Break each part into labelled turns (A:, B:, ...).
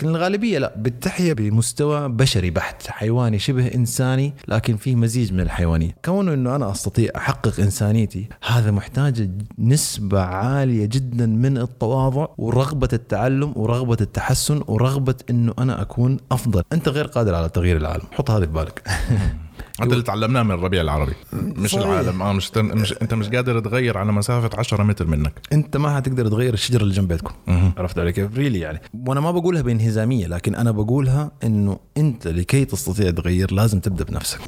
A: لكن الغالبية لا بتحيا بمستوى بشري بحت حيواني شبه إنساني لكن فيه مزيج من الحيوانية. كونه إنه أنا أستطيع أحقق إنسانيتي هذا محتاج نسبة عالية جدا من التواضع ورغبة التعلم ورغبة التحسن ورغبة إنه أنا أكون أفضل. أنت غير قادر على تغيير العالم. حط هذا في بالك.
B: هذا اللي تعلمناه من الربيع العربي. مش
A: صحيح.
B: العالم. آه مش, مش أنت مش قادر تغير على مسافة 10 متر منك.
A: أنت ما حتقدر تغير الشجرة اللي جنب بيتكم. عرفت علي كيف؟ ريلي يعني. وأنا ما بقولها بانهزامية لكن أنا بقولها إنه أنت لكي تستطيع تغير لازم تبدأ بنفسك.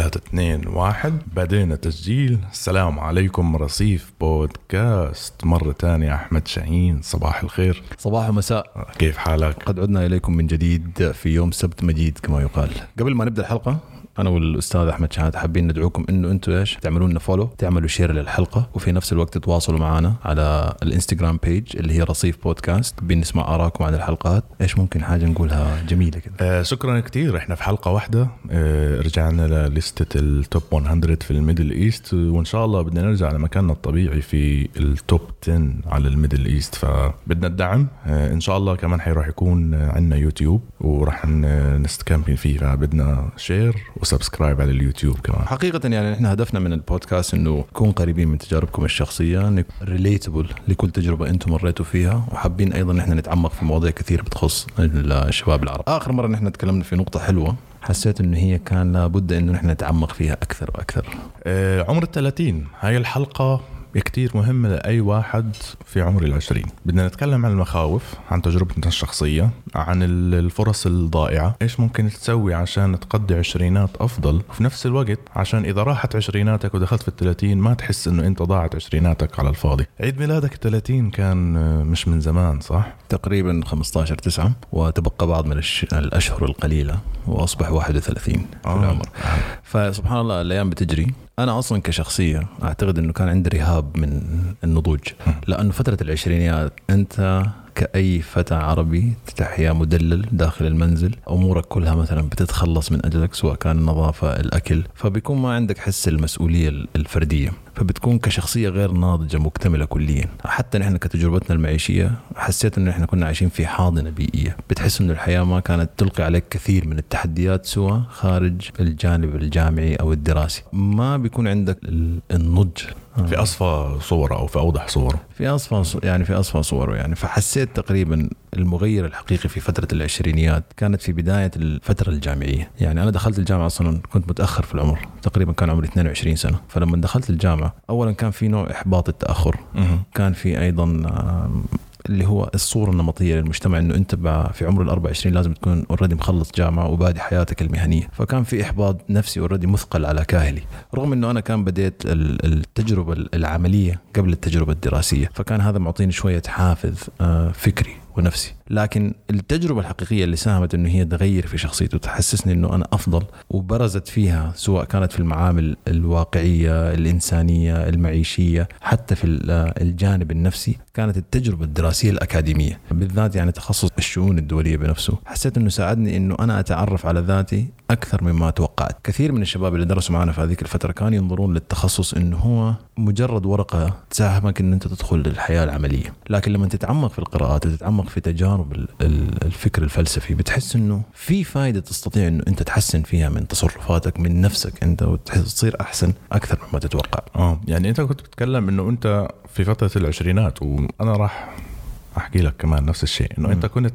B: ثلاثة اثنين واحد. بدينا تسجيل. السلام عليكم رصيف بودكاست. مرة تانية أحمد شاهين. صباح الخير.
A: صباح ومساء.
B: كيف حالك؟
A: قد عدنا إليكم من جديد في يوم سبت مجيد كما يقال. قبل ما نبدأ الحلقة أنا والأستاذ أحمد شهاد حابين ندعوكم إنه أنتم إيش تعملوا لنا follow تعملوا share للحلقة وفي نفس الوقت تتواصلوا معنا على ال Instagram page اللي هي رصيف بودكاست بنسمع آرائكم عن الحلقات. إيش ممكن حاجة نقولها جميلة كده؟
B: آه شكرا كتير. إحنا في حلقة واحدة. آه رجعنا للستة ال top 100 في ال Middle East وإن شاء الله بدنا نرجع لمكاننا الطبيعي في ال top 10 على ال Middle East. فبدنا الدعم. آه إن شاء الله كمان حيروح يكون عندنا يوتيوب وراح نستكمل فيه. فبدنا share و subscribe على اليوتيوب كمان
A: حقيقة يعني إحنا هدفنا من البودكاست إنه نكون قريبين من تجاربكم الشخصية relatable لكل تجربة أنتم مريتوا فيها وحابين أيضا إحنا نتعمق في مواضيع كثير بتخص الشباب العرب. آخر مرة نحن تكلمنا في نقطة حلوة حسيت إنه هي كان لابد إنه نحن نتعمق فيها أكثر وأكثر.
B: آه، عمر الثلاثين هاي الحلقة كتير مهمة لأي واحد في عمر العشرين بدنا نتكلم عن المخاوف عن تجربتنا الشخصية عن ال- الفرص الضائعة إيش ممكن تسوي عشان تقضي عشرينات أفضل وفي نفس الوقت عشان إذا راحت عشريناتك ودخلت في الثلاثين ما تحس إنه أنت ضاعت عشريناتك على الفاضي عيد ميلادك الثلاثين كان آه، مش من زمان صح؟
A: تقريبا 15 9 وتبقى بعض من الش... الأشهر القليلة وأصبح 31 في
B: آه.
A: العمر. فسبحان الله الأيام بتجري أنا أصلا كشخصية أعتقد إنه كان عندي رهاب من النضوج. لأنه فترة العشرينيات أنت كأي فتى عربي تحيا مدلل داخل المنزل أمورك كلها مثلا بتتخلص من أجلك سواء كان النظافة الأكل فبيكون ما عندك حس المسؤولية الفردية. فبتكون كشخصية غير ناضجة مكتملة كليا. حتى نحن كتجربتنا المعيشية حسيت إنه إحنا كنا عايشين في حاضنة بيئية. بتحس إنه الحياة ما كانت تلقي عليك كثير من التحديات سوى خارج الجانب الجامعي أو الدراسي. ما بيكون عندك ال- النضج.
B: في أصفى صوره أو في أوضح صوره
A: في أصفى يعني في أصفى صوره يعني. فحسيت تقريبا المغير الحقيقي في فترة العشرينيات كانت في بداية الفترة الجامعية، يعني أنا دخلت الجامعة أصلا كنت متأخر في العمر، تقريبا كان عمري 22 سنة، فلما دخلت الجامعة اولا كان في نوع إحباط التأخر، كان في أيضا آم، اللي هو الصورة النمطية للمجتمع إنه أنت في عمر ال 24 لازم تكون already مخلص جامعة وبادي حياتك المهنية، فكان في إحباط نفسي already مثقل على كاهلي، رغم إنه أنا كان بديت ال- التجربة العملية قبل التجربة الدراسية، فكان هذا معطيني شوية حافز آه، فكري. ونفسي. لكن التجربة الحقيقية اللي ساهمت إنه هي تغير في شخصيتي وتحسسني إنه أنا أفضل وبرزت فيها سواء كانت في المعامل الواقعية الإنسانية المعيشية حتى في ال- الجانب النفسي كانت التجربة الدراسية الأكاديمية. بالذات يعني تخصص الشؤون الدولية بنفسه. حسيت إنه ساعدني إنه أنا أتعرف على ذاتي أكثر مما توقعت. كثير من الشباب اللي درسوا معنا في هذيك الفترة كانوا ينظرون للتخصص إنه هو مجرد ورقة تساهمك إن أنت تدخل للحياة العملية. لكن لما تتعمق في القراءات وتتعمق في تجارب ال- ال- الفكر الفلسفي بتحس إنه في فائدة تستطيع إنه أنت تحسن فيها من تصرفاتك من نفسك أنت وتصير أحسن أكثر مما تتوقع.
B: آه. يعني أنت كنت بتتكلم إنه أنت في فترة العشرينات وأنا راح أحكي لك كمان نفس الشيء إنه أنت كنت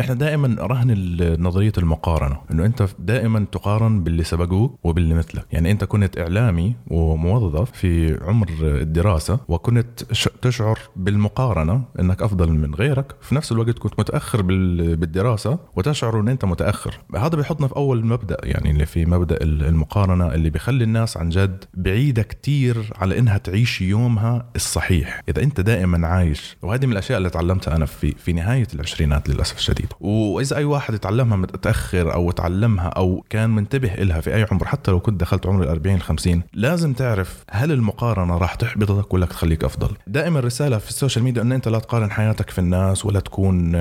B: إحنا دائما رهن نظرية المقارنة إنه أنت دائما تقارن باللي سبقوك وباللي مثلك. يعني أنت كنت إعلامي وموظف في عمر الدراسة وكنت تشعر بالمقارنة إنك أفضل من غيرك. في نفس الوقت كنت متأخر بال- بالدراسة وتشعر إن أنت متأخر. هذا بيحطنا في أول مبدأ يعني اللي في مبدأ ال- المقارنة اللي بيخلي الناس عن جد بعيدة كتير على إنها تعيش يومها الصحيح. إذا أنت دائما عايش وهذه من الأشياء اللي تعلمتها أنا في في نهاية العشرينات للأسف الشديد. وإذا أي واحد يتعلمها متأخر أو تعلمها أو كان منتبه إلها في أي عمر حتى لو كنت دخلت عمر ال 40 50 لازم تعرف هل المقارنة راح تحبطك ولا تخليك أفضل. دائما الرسالة في ال social media إن أنت لا تقارن حياتك في الناس ولا تكون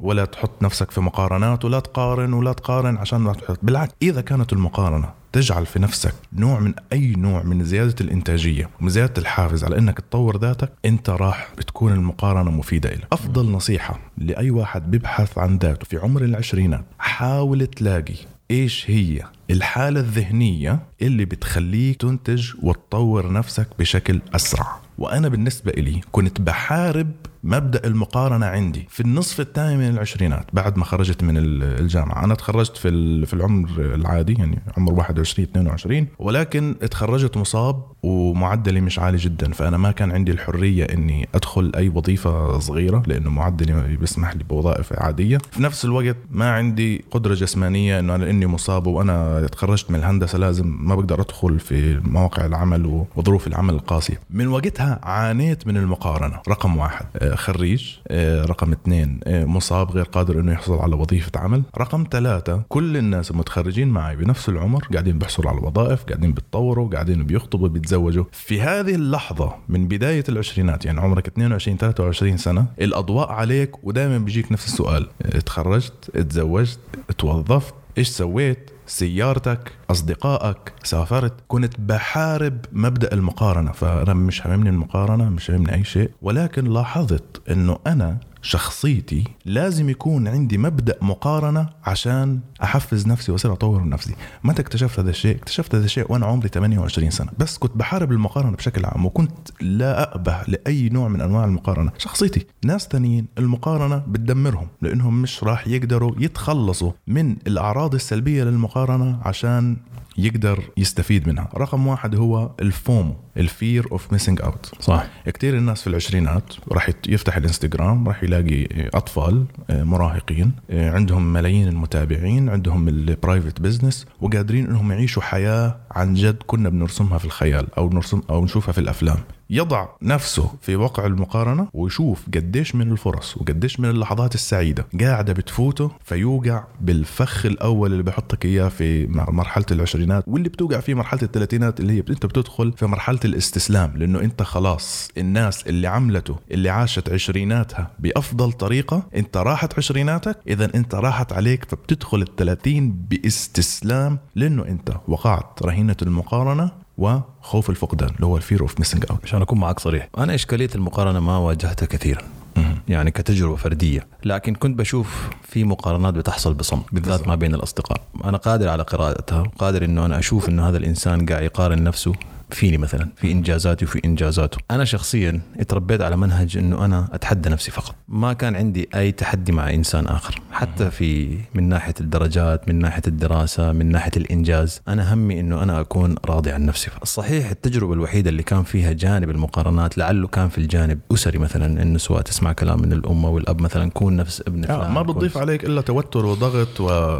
B: ولا تحط نفسك في مقارنات ولا تقارن ولا تقارن عشان ما تحط. بالعكس إذا كانت المقارنة تجعل في نفسك نوع من أي نوع من زيادة الإنتاجية ومن زيادة الحافز على إنك تطور ذاتك أنت راح بتكون المقارنة مفيدة لك أفضل نصيحة لأي واحد بيبحث عن ذاته في عمر العشرينات حاول تلاقي إيش هي الحالة الذهنية اللي بتخليك تنتج وتطور نفسك بشكل أسرع. وأنا بالنسبة لي كنت بحارب مبدأ المقارنة عندي في النصف الثاني من العشرينات بعد ما خرجت من الجامعة. أنا تخرجت في في العمر العادي يعني عمر 21 22 ولكن تخرجت مصاب ومعدلي مش عالي جدا. فأنا ما كان عندي الحرية إني أدخل أي وظيفة صغيرة لأنه معدلي بيسمح لي بوظائف عادية. في نفس الوقت ما عندي قدرة جسمانية إنه أنا إني مصاب وأنا تخرجت من الهندسة لازم ما بقدر أدخل في مواقع العمل وظروف العمل القاسية. من وقتها عانيت من المقارنة رقم واحد. خريج آه، رقم اثنين آه، مصاب غير قادر إنه يحصل على وظيفة عمل. رقم ثلاثة كل الناس المتخرجين معي بنفس العمر قاعدين بيحصلوا على وظائف قاعدين بيتطوروا قاعدين بيخطبوا بيتزوجوا. في هذه اللحظة من بداية العشرينات يعني عمرك 22 23 سنة الأضواء عليك ودائما بيجيك نفس السؤال. تخرجت تزوجت توظفت إيش سويت؟ سيارتك أصدقائك سافرت. كنت بحارب مبدأ المقارنة فأنا مش هاممني المقارنة مش هاممني أي شيء ولكن لاحظت إنه أنا شخصيتي لازم يكون عندي مبدأ مقارنة عشان أحفز نفسي وأصير أطور نفسي. متى اكتشفت هذا الشيء؟ اكتشفت هذا الشيء وأنا عمري 28 سنة. بس كنت بحارب المقارنة بشكل عام وكنت لا ابه لأي نوع من أنواع المقارنة. شخصيتي. ناس تانيين المقارنة بتدمرهم لأنهم مش راح يقدروا يتخلصوا من الأعراض السلبية للمقارنة عشان يقدر يستفيد منها. رقم واحد هو ال FOMO ال fear of missing out
A: صح.
B: كثير الناس في العشرينات راح يفتح الانستغرام راح يلاقي أطفال آه، مراهقين آه، عندهم ملايين المتابعين عندهم ال private business وقادرين إنهم يعيشوا حياة عن جد كنا بنرسمها في الخيال أو نرسم أو نشوفها في الأفلام. يضع نفسه في وقع المقارنة ويشوف قديش من الفرص وقديش من اللحظات السعيدة. قاعدة بتفوته فيوقع بالفخ الأول اللي بحطك إياه في مرحلة العشرينات واللي بتوقع فيه مرحلة الثلاثينات اللي هي أنت بتدخل في مرحلة الاستسلام. لأنه أنت خلاص الناس اللي عملته اللي عاشت عشريناتها بأفضل طريقة أنت راحت عشريناتك اذا أنت راحت عليك فبتدخل الثلاثين بإستسلام. لأنه أنت وقعت رهينة المقارنة وخوف الفقدان اللي هو ال fear of missing out
A: عشان أكون معك صريح. أنا إشكالية المقارنة ما واجهتها كثيرا. يعني كتجربة فردية. لكن كنت بشوف في مقارنات بتحصل بصمت بالذات ما بين الأصدقاء. أنا قادر على قراءتها وقادر إنه أنا أشوف إنه هذا الإنسان قاعد يقارن نفسه فيني مثلا في إنجازاتي وفي إنجازاته. أنا شخصيا اتربيت على منهج إنه أنا أتحدى نفسي فقط. ما كان عندي أي تحدي مع إنسان آخر. حتى في من ناحية الدرجات من ناحية الدراسة من ناحية الإنجاز أنا همي إنه أنا أكون راضي عن نفسي. الصحيح التجربة الوحيدة اللي كان فيها جانب المقارنات لعله كان في الجانب أسري مثلا إنه سواء تسمع كلام من الأم والاب مثلا كون نفس ابن
B: آه، ما بتضيف عليك إلا توتر وضغط و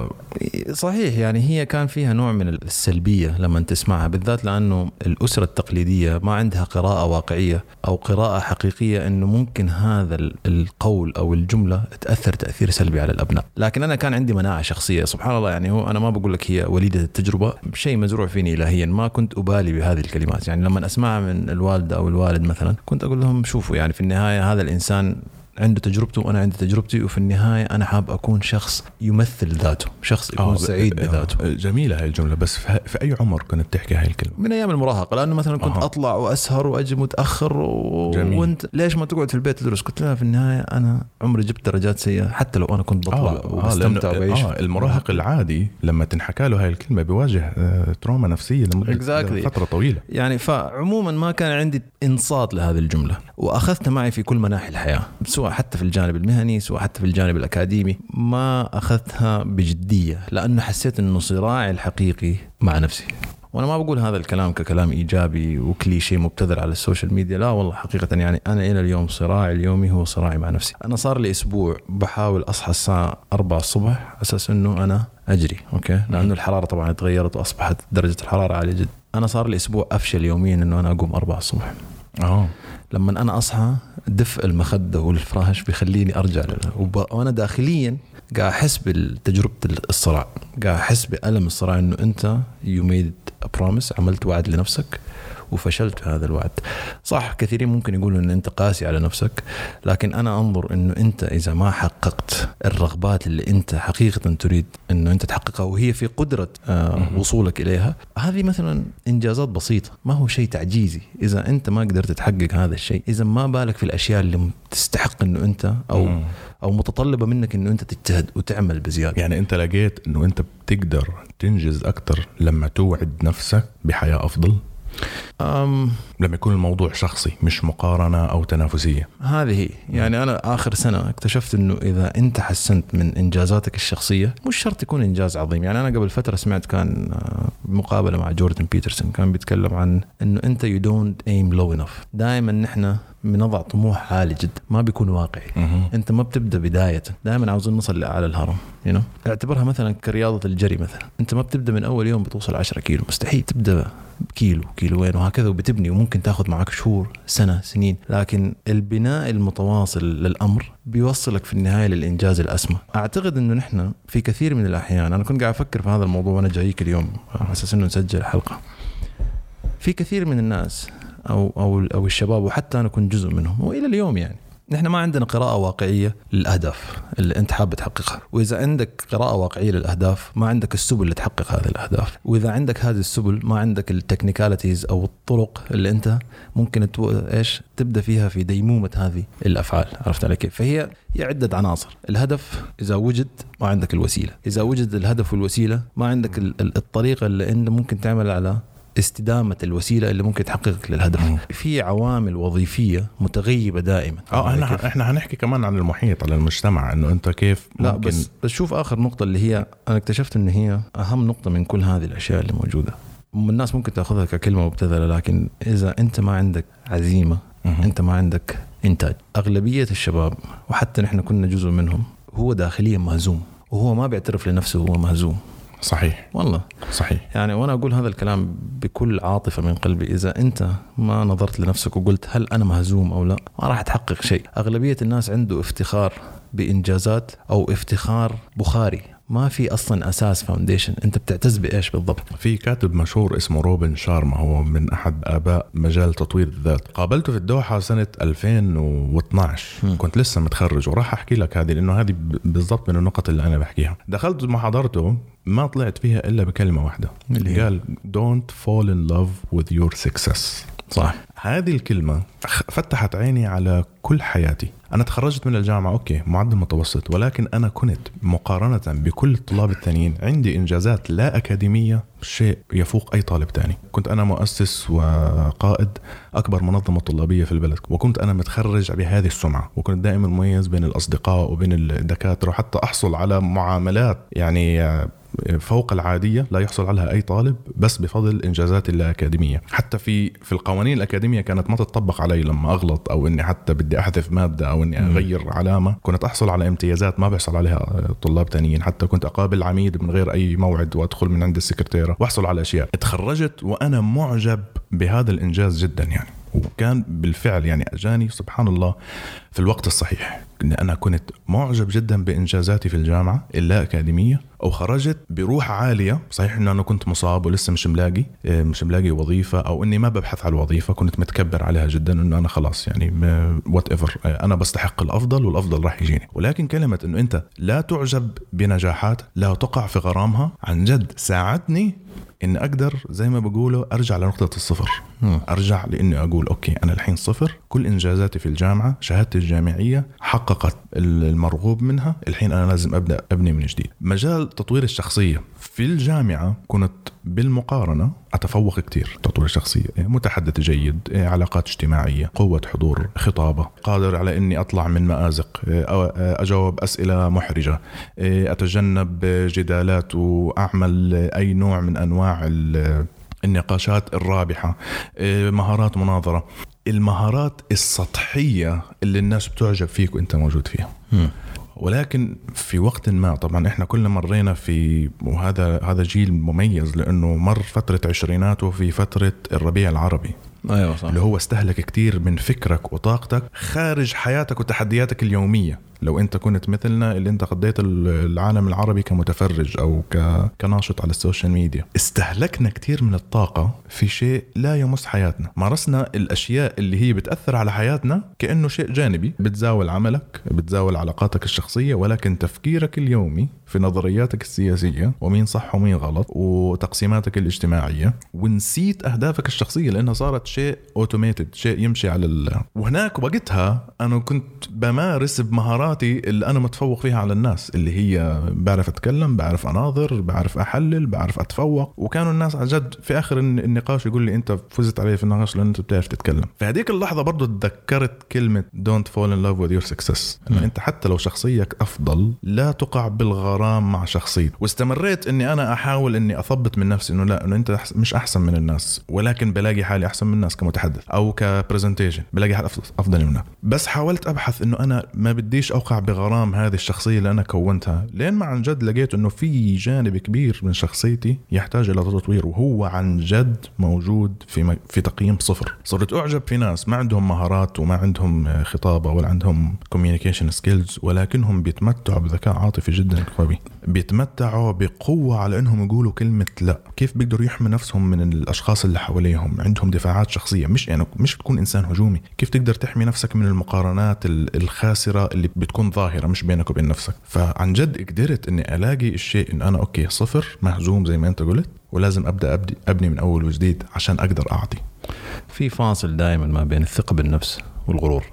A: صحيح يعني هي كان فيها نوع من السلبية لما تسمعها بالذات لأنه الأسرة التقليدية ما عندها قراءة واقعية أو قراءة حقيقية أنه ممكن هذا القول أو الجملة تأثر تأثير سلبي على الأبناء. لكن أنا كان عندي مناعة شخصية سبحان الله يعني هو أنا ما بقول لك هي وليدة التجربة شيء مزروع فيني إلهيا ما كنت أبالي بهذه الكلمات. يعني لما أسمعها من الوالدة أو الوالد مثلا كنت أقول لهم شوفوا يعني في النهاية هذا الإنسان عنده تجربته وأنا عندي تجربتي وفي النهاية أنا حاب أكون شخص يمثل ذاته، شخص يكون آه سعيد آه بذاته.
B: جميلة هاي الجملة بس في أي عمر كنت تحكي هاي الكلمة؟
A: من أيام المراهقة لأنه مثلا كنت آه. أطلع وأسهر وأجي متأخر و... جميل. وأنت ليش ما تقعد في البيت تدرس؟ قلت لها في النهاية أنا عمري جبت درجات سيئة حتى لو أنا كنت بطلع آه وبستمتع
B: آه وبعيش آه المراهق العادي لما تنحكى له هاي الكلمة بيواجه آه تروما نفسية لمدة exactly. فترة طويلة
A: يعني فعموما ما كان عندي انصات لهذه الجملة واخذتها معي في كل مناحي الحياة سواء حتى في الجانب المهني سواء حتى في الجانب الأكاديمي ما أخذتها بجدية لأنه حسيت أنه صراعي الحقيقي مع نفسي. وأنا ما بقول هذا الكلام ككلام إيجابي وكليشي مبتذل على السوشيال ميديا لا والله حقيقة يعني أنا إلى اليوم صراعي اليومي هو صراعي مع نفسي. أنا صار لي أسبوع بحاول أصحى الساعة 4 الصبح أساس إنه أنا أجري okay؟ لأنه الحرارة طبعا تغيرت وأصبحت درجة الحرارة عالية جدا أنا صار لي أسبوع أفشل يوميا إنه أنا أقوم 4 الصبح.
B: آه
A: لما أنا أصحى دفء المخدة والفراش بيخليني أرجع وب... وأنا داخليا قاعد أحس بتجربة الصراع قاعد أحس بألم الصراع إنه أنت you made promise عملت وعد لنفسك. وفشلت في هذا الوعد. صح كثيرين ممكن يقولوا إن أنت قاسي على نفسك لكن أنا أنظر إنه أنت إذا ما حققت الرغبات اللي أنت حقيقة تريد إنه أنت تحققها وهي في قدرة آه وصولك إليها هذه مثلا إنجازات بسيطة ما هو شيء تعجيزي. إذا أنت ما قدرت تحقق هذا الشيء إذا ما بالك في الأشياء اللي تستحق إنه أنت أو أو متطلبة منك إنه أنت تجتهد وتعمل بزيادة.
B: يعني أنت لقيت إنه أنت بتقدر تنجز أكثر لما توعد نفسك بحياة أفضل؟
A: أم
B: لما يكون الموضوع شخصي مش مقارنة أو تنافسية.
A: هذه هي يعني أنا آخر سنة اكتشفت إنه إذا أنت حسنت من إنجازاتك الشخصية مش شرط يكون إنجاز عظيم. يعني أنا قبل فترة سمعت كان آه، مقابلة مع جوردن بيترسون كان بيتكلم عن إنه أنت you don't aim low enough دائما نحن بنضع طموح عالي جدا ما بيكون واقعي.
B: مهم.
A: أنت ما بتبدأ بداية دائما عاوزين نوصل لأعلى الهرم you know? اعتبرها مثلا كرياضة الجري مثلا. أنت ما بتبدأ من أول يوم بتوصل 10 كيلو مستحيل تبدأ كيلو كيلوين وهكذا وبتبني وممكن تاخذ معك شهور سنة سنين. لكن البناء المتواصل للأمر بيوصلك في النهاية للإنجاز الأسمى. أعتقد إنه نحن في كثير من الأحيان أنا كنت قاعد أفكر في هذا الموضوع وأنا جايك اليوم على أساس إنه نسجل حلقة. في كثير من الناس أو أو أو الشباب وحتى أنا كنت جزء منهم وإلى اليوم يعني. نحن ما عندنا قراءة واقعية للأهداف اللي أنت حابب تحققها. وإذا عندك قراءة واقعية للأهداف ما عندك السبل لتحقق هذه الأهداف. وإذا عندك هذه السبل ما عندك ال technicalities أو الطرق اللي أنت ممكن تو... إيش تبدأ فيها في ديمومة هذه الأفعال. عرفت علي كيف؟ فهي هي عدة عناصر. الهدف إذا وجد ما عندك الوسيلة. إذا وجد الهدف والوسيلة ما عندك ال- ال- الطريقة اللي أنت ممكن تعمل على استدامة الوسيلة اللي ممكن تحققك للهدف
B: مم.
A: في عوامل وظيفية متغيبة دائما آه؟
B: إحنا إحنا هنحكي كمان عن المحيط على المجتمع إنه أنت كيف
A: لا
B: ممكن
A: بس بس شوف آخر نقطة اللي هي أنا اكتشفت إن هي أهم نقطة من كل هذه الأشياء اللي موجودة الناس ممكن تأخذها ككلمة مبتذلة لكن إذا أنت ما عندك عزيمة
B: مهم.
A: أنت ما عندك إنتاج أغلبية الشباب وحتى نحن كنا جزء منهم هو داخليا مهزوم وهو ما بيعترف لنفسه هو مهزوم
B: صحيح.
A: والله.
B: صحيح.
A: يعني وأنا أقول هذا الكلام بكل عاطفة من قلبي. إذا أنت ما نظرت لنفسك وقلت هل أنا مهزوم أو لا ما راح تحقق شيء. أغلبية الناس عنده افتخار بإنجازات أو افتخار بخاري. ما في أصلا أساس foundation أنت بتعتز بإيش بالضبط؟
B: في كاتب مشهور اسمه روبن شارما هو من أحد آباء مجال تطوير الذات. قابلته في الدوحة سنة 2012
A: مم.
B: كنت لسه متخرج وراح أحكي لك هذه لأنه هذه بالضبط من النقط اللي أنا بحكيها. دخلت محاضرته ما طلعت فيها إلا بكلمة واحدة.
A: اللي؟
B: قال don't fall in love with your success.
A: صح.
B: هذه الكلمة فتحت عيني على كل حياتي. أنا تخرجت من الجامعة أوكي معدل متوسط ولكن أنا كنت مقارنة بكل الطلاب الثانيين عندي إنجازات لا أكاديمية شيء يفوق أي طالب تاني. كنت أنا مؤسس وقائد أكبر منظمة طلابية في البلد وكنت أنا متخرج بهذه السمعة وكنت دائما مميز بين الأصدقاء وبين الدكاترة وحتى أحصل على معاملات يعني فوق العادية لا يحصل عليها أي طالب بس بفضل انجازاتي الأكاديمية. حتى في في القوانين الأكاديمية كانت ما تطبق علي لما أغلط أو إني حتى بدي أحذف مادة أو
A: إني.
B: أغير علامة. كنت أحصل على امتيازات ما بيحصل عليها طلاب تانيين. حتى كنت أقابل عميد من غير أي موعد وأدخل من عند السكرتيرة. وأحصل على أشياء. تخرجت وأنا معجب بهذا الإنجاز جدا يعني. وكان بالفعل يعني أجاني. سبحان الله. في الوقت الصحيح. إن أنا كنت معجب جدا بإنجازاتي في الجامعة اللا أكاديمية وخرجت بروح عالية. صحيح إنه أنا كنت مصاب ولسه مش ملاقي إيه، مش ملاقي وظيفة أو إني ما ببحث على الوظيفه كنت متكبر عليها جدا إنه أنا خلاص يعني whatever أنا بستحق الأفضل والأفضل راح يجيني. ولكن كلمة إنه أنت لا تعجب بنجاحات لا تقع في غرامها عن جد ساعدني اني أقدر زي ما بقولوا أرجع لنقطة الصفر. أرجع لإني أقول okay أنا الحين صفر. كل إنجازاتي في الجامعة شهادتي الجامعية حققت المرغوب منها. الحين أنا لازم أبدأ أبني من جديد. مجال تطوير الشخصية في الجامعة كنت بالمقارنة أتفوق كثير تطوير الشخصية متحدث جيد علاقات اجتماعية قوة حضور خطابة قادر على إني أطلع من مآزق أو أجاوب أسئلة محرجة أتجنب جدالات وأعمل أي نوع من أنواع ال- النقاشات الرابحة مهارات مناظرة. المهارات السطحية اللي الناس بتعجب فيك وانت موجود فيها. ولكن في وقت ما طبعا إحنا كلنا مرينا في وهذا هذا جيل مميز لأنه مر فترة عشريناته في فترة الربيع العربي.
A: أيوه صح.
B: اللي هو استهلك كتير من فكرك وطاقتك خارج حياتك وتحدياتك اليومية. لو انت كنت مثلنا اللي انت قضيت العالم العربي كمتفرج أو كناشط على السوشيال ميديا. استهلكنا كثير من الطاقة في شيء لا يمس حياتنا. مارسنا الأشياء اللي هي بتأثر على حياتنا كأنه شيء جانبي. بتزاول عملك بتزاول علاقاتك الشخصية ولكن تفكيرك اليومي في نظرياتك السياسية ومين صح ومين غلط وتقسيماتك الاجتماعية. ونسيت أهدافك الشخصية لأنها صارت شيء automated شيء يمشي على ال... وهناك وقتها أنا كنت بمارس بمهاراتي اللي أنا متفوق فيها على الناس اللي هي بعرف أتكلم بعرف أناظر بعرف أحلل بعرف أتفوق. وكانوا الناس عن جد في آخر النقاش يقول لي أنت فزت علي في النقاش لأن أنت بتعرف تتكلم. في هذيك اللحظة برضه تذكرت كلمة don't fall in love with your success أنت حتى لو شخصيتك أفضل لا تقع بالغرام مع شخصيتك. واستمريت إني أنا أحاول إني أثبت من نفسي إنه لا إنه أنت مش أحسن من الناس. ولكن بلاقي حالي أحسن من الناس كمتحدث أو ك presentation بلاقي حالي أفضل منك بس حاولت أبحث إنه أنا ما بديش أوقع بغرام هذه الشخصية اللي أنا كونتها؟ لين ما عن جد لقيت إنه في جانب كبير من شخصيتي يحتاج إلى تطوير وهو عن جد موجود في في تقييم صفر. صرت أعجب في ناس ما عندهم مهارات وما عندهم خطابة ولا عندهم communication skills ولكنهم بيتمتعوا بذكاء عاطفي جدا قوي بيتمتعوا بقوة على إنهم يقولوا كلمة لا. كيف بيقدروا يحموا نفسهم من الأشخاص اللي حواليهم؟ عندهم دفاعات شخصية مش يعني مش تكون إنسان هجومي. كيف تقدر تحمي نفسك من المقارنات الخاسرة اللي بتكون ظاهرة مش بينك وبين نفسك. فعن جد قدرت إني ألاقي الشيء إن أنا okay صفر مهزوم زي ما أنت قلت ولازم أبدأ أبني من أول وجديد عشان أقدر أعطي.
A: في فاصل دائما ما بين الثقة بالنفس والغرور.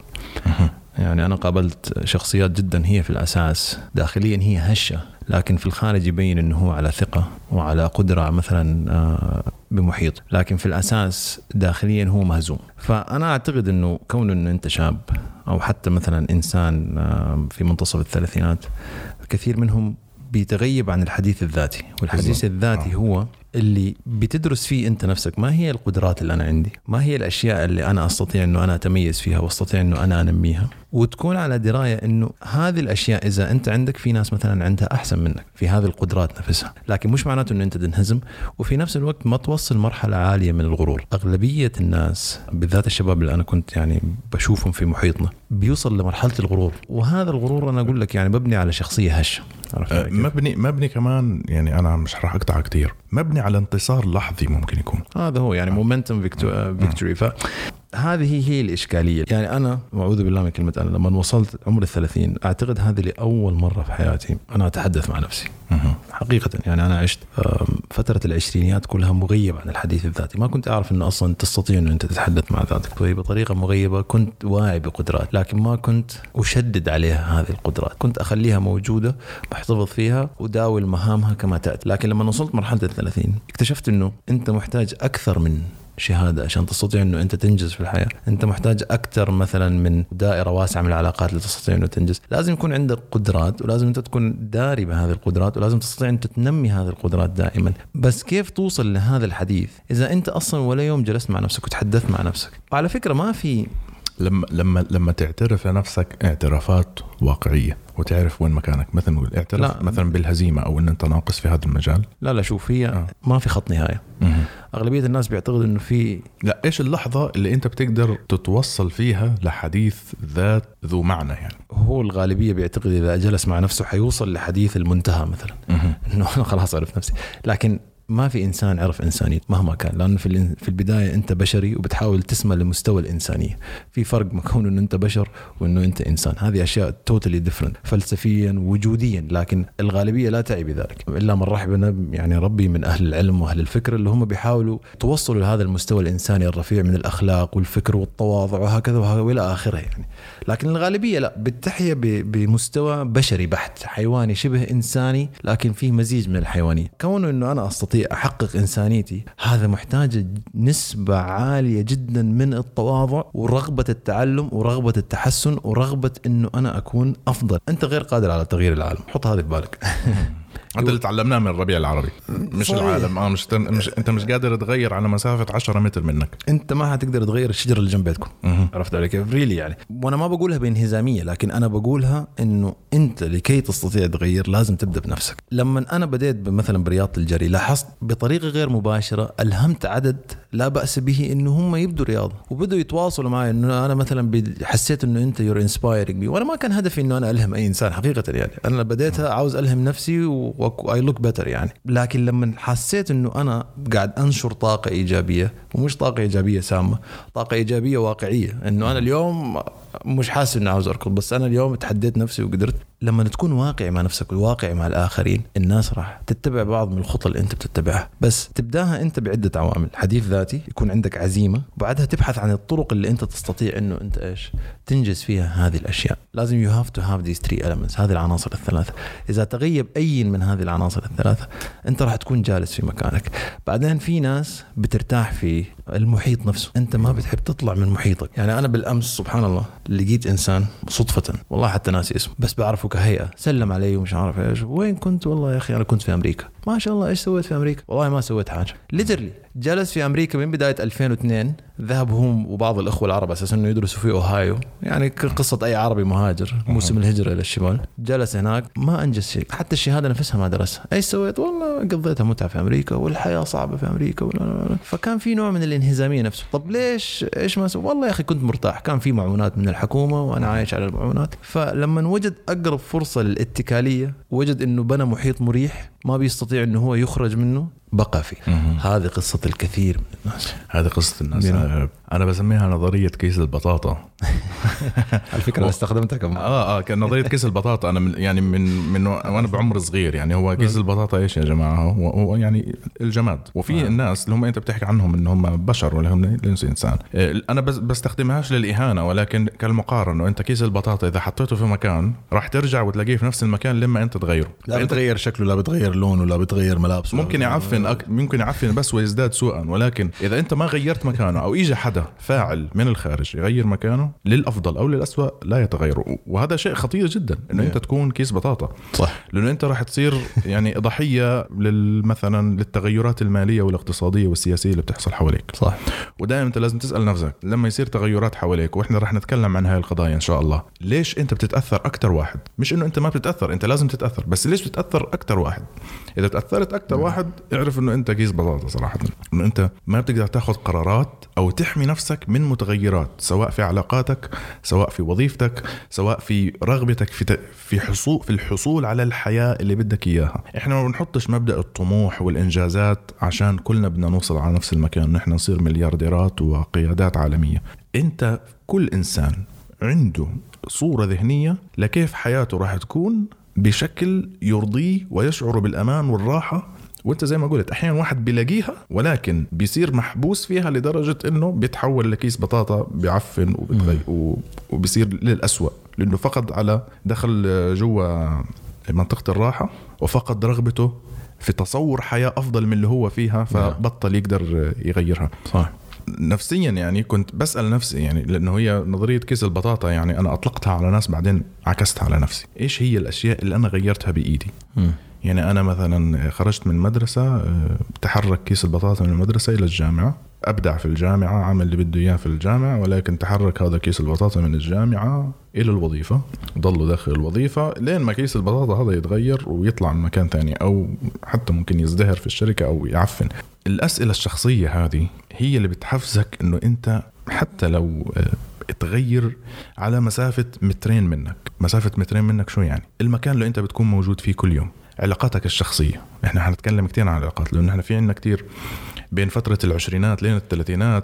A: يعني أنا قابلت شخصيات جدا هي في الأساس. داخليا هي هشة لكن في الخارج يبين إنه هو على ثقة وعلى قدرة مثلا آه، بمحيط. لكن في الأساس داخليا هو مهزوم. فأنا أعتقد إنه كون انه أنت شاب أو حتى مثلا إنسان آه، في منتصف الثلاثينات كثير منهم بيتغيب عن الحديث الذاتي والحديث الذاتي آه. هو اللي بتدرس فيه أنت نفسك. ما هي القدرات اللي أنا عندي؟ ما هي الأشياء اللي أنا أستطيع إنه أنا أتميز فيها وأستطيع إنه أنا أنميها؟ وتكون على دراية إنه هذه الأشياء إذا أنت عندك في ناس مثلا عندها أحسن منك في هذه القدرات نفسها. لكن مش معناته إنه أنت تنهزم. وفي نفس الوقت ما توصل مرحلة عالية من الغرور. أغلبية الناس بالذات الشباب اللي أنا كنت يعني بشوفهم في محيطنا بيوصل لمرحلة الغرور. وهذا الغرور أنا أقول لك يعني مبني على شخصية هشة.
B: أه مبني مبني كمان يعني أنا مش راح اقطع كثير مبني على انتصار لحظي ممكن يكون.
A: هذا هو يعني مومنتم فيكتوري فهذه هي الإشكالية. يعني أنا أعوذ بالله من كلمة أنا لما وصلت عمر الثلاثين أعتقد هذه لأول مرة في حياتي أنا أتحدث مع نفسي. حقيقة يعني أنا عشت فترة العشرينيات كلها مغيب عن الحديث الذاتي. ما كنت أعرف انه أصلا تستطيع إنه أنت تتحدث مع ذاتك. بطريقة مغيبة كنت واعي بقدرات لكن ما كنت أشدد عليها هذه القدرات. كنت أخليها موجودة بحتفظ فيها وداول مهامها كما تأتي. لكن لما وصلت مرحلة الثلاثين اكتشفت إنه أنت محتاج أكثر من شهادة عشان تستطيع إنه أنت تنجز في الحياة، أنت محتاج أكثر مثلا من دائرة واسعة من العلاقات لتستطيع إنه تنجز، لازم يكون عندك قدرات ولازم أنت تكون داري بهذه القدرات ولازم تستطيع ان تنمي هذه القدرات دائما، بس كيف توصل لهذا الحديث؟ إذا أنت أصلا ولا يوم جلست مع نفسك وتحدثت مع نفسك؟ وعلى فكرة ما في
B: لما لما لما تعترف لنفسك اعترافات واقعية وتعرف وين مكانك. مثلا نقول اعترف لا. مثلا بالهزيمة أو إن أنت ناقص في هذا المجال.
A: لا لا شوف هي آه. ما في خط نهاية. مه. أغلبية الناس بيعتقدوا إنه في
B: لا إيش اللحظة اللي أنت بتقدر تتوصل فيها لحديث ذات ذو معنى يعني؟
A: هو الغالبية بيعتقد إذا جلس مع نفسه حيوصل لحديث المنتهى مثلا. إنه أنا خلاص عرفت نفسي. لكن ما في إنسان عرف انسانيته مهما كان لأنه في في البداية أنت بشري وبتحاول تسمى لمستوى الإنسانية. في فرق ما كون إنه أنت بشر وإنه أنت إنسان. هذه أشياء توتالي ديفرنت فلسفيا وجوديا لكن الغالبية لا تعي بذلك. إلا من رحب يعني ربي من أهل العلم وأهل الفكر اللي هم بيحاولوا توصلوا لهذا المستوى الإنساني الرفيع من الأخلاق والفكر والتواضع وهكذا وإلى آخره يعني. لكن الغالبية لا بتحيا بمستوى بشري بحت حيواني شبه إنساني لكن فيه مزيج من الحيوانية. كونه إنه أنا أستطيع أحقق إنسانيتي. هذا محتاج نسبة عالية جدا من التواضع ورغبة التعلم ورغبة التحسن ورغبة إنه أنا أكون أفضل. أنت غير قادر على تغيير العالم. حط هذه في بالك.
B: هذا اللي تعلمناه من الربيع العربي. مش
A: صحيح.
B: العالم. آه مش, مش أنت مش قادر تغير على مسافة 10 متر منك.
A: أنت ما حتقدر تغير الشجرة اللي جنب بيتكم. عرفت علي كيف؟ ريلي يعني. وأنا ما بقولها بانهزامية لكن أنا بقولها إنه أنت لكي تستطيع تغير لازم تبدأ بنفسك. لما أنا بديت مثلا برياضة الجري لاحظت بطريقة غير مباشرة ألهمت عدد لا بأس به إنه هم يبدوا رياضة. وبدوا يتواصلوا معي إنه أنا مثلا حسيت إنه أنت you're inspiring وأنا ما كان هدفي إنه أنا ألهم أي إنسان حقيقة يعني. أنا بديتها عاوز ألهم نفسي why look better يعني. لكن لما حسيت إنه أنا قاعد أنشر طاقة إيجابية ومش طاقة إيجابية سامة طاقة إيجابية واقعية. إنه أنا اليوم مش حاسس إني عاوز أركض بس أنا اليوم تحديت نفسي وقدرت لما تكون واقعي مع نفسك وواقعي مع الآخرين الناس راح تتبع بعض من الخطى اللي أنت بتتبعها. بس تبدأها أنت بعدة عوامل. حديث ذاتي يكون عندك عزيمة وبعدها تبحث عن الطرق اللي أنت تستطيع إنه أنت إيش؟ تنجز فيها هذه الأشياء. لازم you have to have these three elements هذه العناصر الثلاثة. إذا تغيب أي من هذه العناصر الثلاثة أنت راح تكون جالس في مكانك. بعدين في ناس بترتاح في المحيط نفسه. أنت ما بتحب تطلع من محيطك. يعني أنا بالأمس سبحان الله لقيت إنسان صدفة والله حتى ناسي اسمه بس بعرفه كهيئه سلم علي ومش عارف إيش. وين كنت؟ والله يا أخي أنا كنت في أمريكا. ما شاء الله إيش سويت في أمريكا؟ والله ما سويت حاجة. literally جلس في أمريكا من بداية 2002 ذهب هم وبعض الأخوة العرب أساسا إنه يدرسوا في أوهايو. يعني قصة أي عربي مهاجر موسم الهجرة إلى الشمال. جلس هناك ما أنجز شيء. حتى الشهادة نفسها ما درسها. إيش سويت؟ والله قضيتها متعة في أمريكا والحياة صعبة في أمريكا ولا لا لا. فكان في نوع من الانهزامية نفسه. طب ليش إيش ما سوي والله يا أخي كنت مرتاح. كان في معونات من الحكومة وأنا عايش على المعونات. فلما وجد أقرب فرصة للاتكالية وجد إنه بنى محيط مريح ما بيستطيع إنه هو يخرج منه بقى فيه. هذه قصة الكثير من الناس.
B: هذه قصة الناس. أنا بسميها نظرية كيس البطاطا.
A: على فكره أنا استخدمتها كم
B: آه آه كان نظرية كيس البطاطا. أنا من يعني من من وأنا بعمر صغير. يعني هو كيس البطاطا إيش يا جماعة؟ هو, هو يعني الجماد. وفي
A: آه.
B: الناس اللي هم أنت بتحكي عنهم إن هم بشر ولا هم ليس إنسان. آه، أنا بس بستخدمهاش للإهانة ولكن كالمقارنة إنت كيس البطاطا إذا حطيته في مكان راح ترجع وتلاقيه في نفس المكان لما أنت تغيره.
A: لا بتغير شكله لا بتغير لونه لا بتغير ملابسه
B: ممكن يعفن أك... ممكن يعفن بس ويزداد سوءا. ولكن إذا أنت ما غيرت مكانه أو اجى حدا فاعل من الخارج يغير مكانه للأفضل أو للاسوء لا يتغير. وهذا شيء خطير جدا إنه أنت تكون كيس بطاطا.
A: صح.
B: لأنه أنت راح تصير يعني ضحيه مثلا للتغيرات المالية والاقتصادية والسياسية اللي بتحصل حواليك.
A: صح.
B: ودائما أنت لازم تسأل نفسك لما يصير تغيرات حواليك وإحنا راح نتكلم عن هاي القضايا إن شاء الله ليش أنت بتتأثر أكثر واحد؟ مش إنه أنت ما بتتأثر أنت لازم تتأثر بس ليش بتتأثر أكثر واحد؟ إذا تأثرت أكثر واحد اعرف إنه أنت كيس بطاطا صراحة. إنه أنت ما بتقدر تاخذ قرارات أو تحمي نفسك من متغيرات سواء في علاقاتك سواء في وظيفتك سواء في رغبتك في في حصول في الحصول على الحياة اللي بدك إياها. إحنا ما بنحطش مبدأ الطموح والإنجازات عشان كلنا بدنا نوصل على نفس المكان نحن نصير مليارديرات وقيادات عالمية. أنت كل إنسان عنده صورة ذهنية لكيف حياته راح تكون بشكل يرضيه ويشعر بالأمان والراحة وانت زي ما قلت أحيانا واحد بيلاقيها ولكن بيصير محبوس فيها لدرجة إنه بيتحول لكيس بطاطا بيعفن وبيصير للأسوأ. لأنه فقد على دخل جوا منطقة الراحة وفقد رغبته في تصور حياة أفضل من اللي هو فيها فبطل يقدر يغيرها.
A: صح
B: نفسيا يعني كنت بسأل نفسي يعني لأنه هي نظرية كيس البطاطا يعني أنا أطلقتها على ناس بعدين عكستها على نفسي. إيش هي الأشياء اللي أنا غيرتها بإيدي؟ يعني أنا مثلا خرجت من مدرسة آه، تحرك كيس البطاطا من المدرسة إلى الجامعة. أبدع في الجامعة عمل اللي بده إياه في الجامعة ولكن تحرك هذا كيس البطاطا من الجامعة إلى الوظيفة. ضلوا داخل الوظيفة لين ما كيس البطاطا هذا يتغير ويطلع من مكان ثاني أو حتى ممكن يزدهر في الشركة أو يعفن. الأسئلة الشخصية هذه هي اللي بتحفزك إنه أنت حتى لو آه، تغير على مسافة مترين منك. مسافة مترين منك شو يعني؟ المكان اللي أنت بتكون موجود فيه كل يوم. علاقاتك الشخصية. إحنا حنتكلم كتير عن العلاقات لأنه إحنا في عندنا كتير بين فترة العشرينات لين الثلاثينات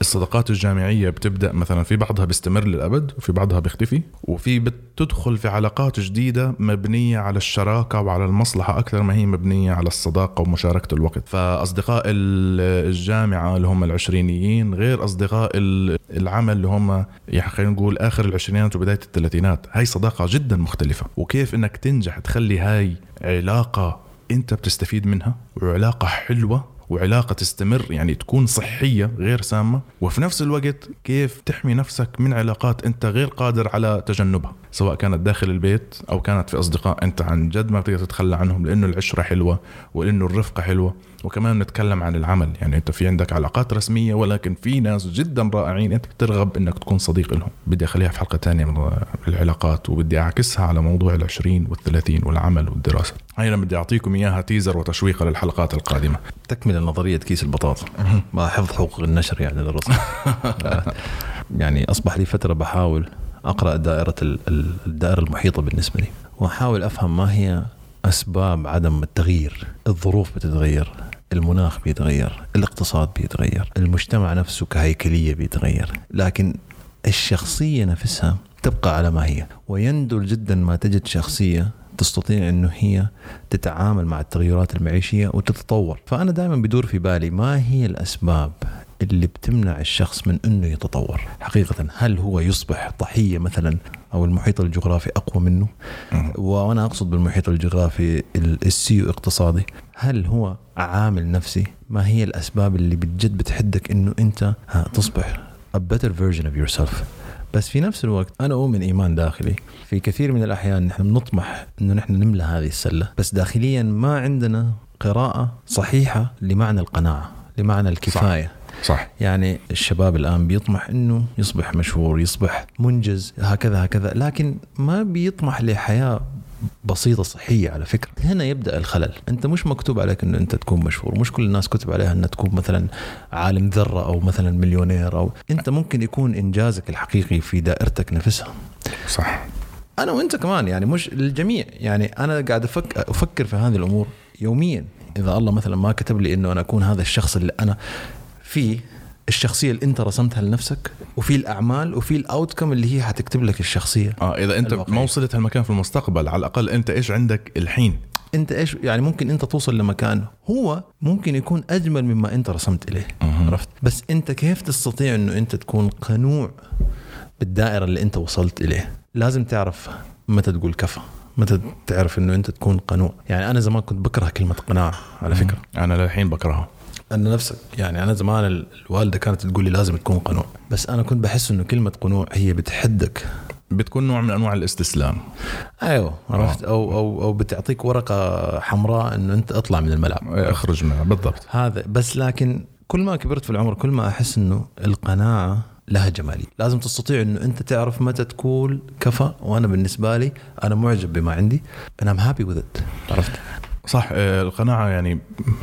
B: الصداقات الجامعية بتبدأ مثلا في بعضها بيستمر للأبد وفي بعضها بيختفي وفي بتدخل في علاقات جديدة مبنية على الشراكة وعلى المصلحة أكثر ما هي مبنية على الصداقة ومشاركة الوقت. فأصدقاء ال- الجامعة اللي هم العشرينيين غير أصدقاء ال- العمل اللي هم يعني خلينا نقول آخر العشرينات وبداية الثلاثينات. هاي صداقة جدا مختلفة. وكيف إنك تنجح تخلي هاي علاقة أنت بتستفيد منها وعلاقة حلوة وعلاقة تستمر يعني تكون صحية غير سامة. وفي نفس الوقت كيف تحمي نفسك من علاقات أنت غير قادر على تجنبها سواء كانت داخل البيت أو كانت في أصدقاء. أنت عن جد ما بتقدر تتخلى عنهم لأنه العشرة حلوة ولأنه الرفقة حلوة. وكمان نتكلم عن العمل. يعني انت في عندك علاقات رسمية ولكن في ناس جدا رائعين انت بترغب انك تكون صديق لهم. بدي أخليها في حلقة تانية من العلاقات وبدي أعكسها على موضوع العشرين والثلاثين والعمل والدراسة. هاي بدي أعطيكم إياها تيزر وتشويق للحلقات القادمة.
A: تكمل نظريه كيس البطاطا. ما حفظ حقوق النشر يعني للرسم. يعني أصبح لي فترة بحاول أقرأ دائرة الدائرة المحيطة بالنسبة لي. وأحاول أفهم ما هي أسباب عدم التغيير الظروف بتتغير المناخ بيتغير الاقتصاد بيتغير المجتمع نفسه كهيكلية بيتغير لكن الشخصية نفسها تبقى على ما هي. ويندر جدا ما تجد شخصية تستطيع إنه هي تتعامل مع التغيرات المعيشية وتتطور. فأنا دائما بدور في بالي ما هي الأسباب اللي بتمنع الشخص من إنه يتطور. حقيقة هل هو يصبح ضحية مثلا أو المحيط الجغرافي أقوى منه؟ وأنا أقصد بالمحيط الجغرافي السيو اقتصادي. هل هو عامل نفسي؟ ما هي الأسباب اللي بجد بتحدك إنه أنت تصبح a better version of yourself بس في نفس الوقت أنا أؤمن إيمان داخلي. في كثير من الأحيان نحن بنطمح إنه نحن نملى هذه السلة. بس داخليا ما عندنا قراءة صحيحة لمعنى القناعة لمعنى الكفاية. صح.
B: صح.
A: يعني الشباب الآن بيطمح إنه يصبح مشهور يصبح منجز هكذا هكذا. لكن ما بيطمح لحياة بسيطة صحية على فكرة. هنا يبدأ الخلل. أنت مش مكتوب عليك إنه أنت تكون مشهور. مش كل الناس كتب عليها إنها تكون مثلا عالم ذرة أو مثلا مليونير أو. أنت ممكن يكون إنجازك الحقيقي في دائرتك نفسها.
B: صح.
A: أنا وأنت كمان يعني مش الجميع. يعني أنا قاعد أفكر, أفكر في هذه الأمور يوميا. إذا الله مثلا ما كتب لي إنه أنا أكون هذا الشخص اللي أنا في الشخصية اللي انت رسمتها لنفسك وفي الأعمال وفي الاوتكم اللي هي حتكتب لك الشخصية.
B: آه إذا أنت الواقعية. ما وصلت هالمكان في المستقبل على الأقل أنت إيش عندك الحين؟
A: أنت إيش يعني ممكن أنت توصل لمكان هو ممكن يكون أجمل مما أنت رسمت إليه. عرفت؟ بس أنت كيف تستطيع إنه أنت تكون قنوع بالدائرة اللي أنت وصلت إليه؟ لازم تعرف متى تقول كفى متى تعرف إنه أنت تكون قنوع. يعني أنا زمان كنت بكره كلمة قناع على فكرة.
B: أنا للحين بكرهها.
A: أن نفسك يعني أنا زمان الوالدة كانت تقول لي لازم تكون قنوع. بس أنا كنت بحس إنه كلمة قنوع هي بتحدك.
B: بتكون نوع من أنواع الاستسلام.
A: أيوه عرفت؟ أو أو أو بتعطيك ورقة حمراء انه أنت اطلع من الملعب.
B: أخرج منها بالضبط.
A: هذا بس لكن كل ما كبرت في العمر كل ما أحس إنه القناعة لها جمالية. لازم تستطيع إنه أنت تعرف متى تقول كفى وأنا بالنسبة لي أنا معجب بما عندي أنا ام هابي وذ عرفت؟
B: صح آه، القناعة يعني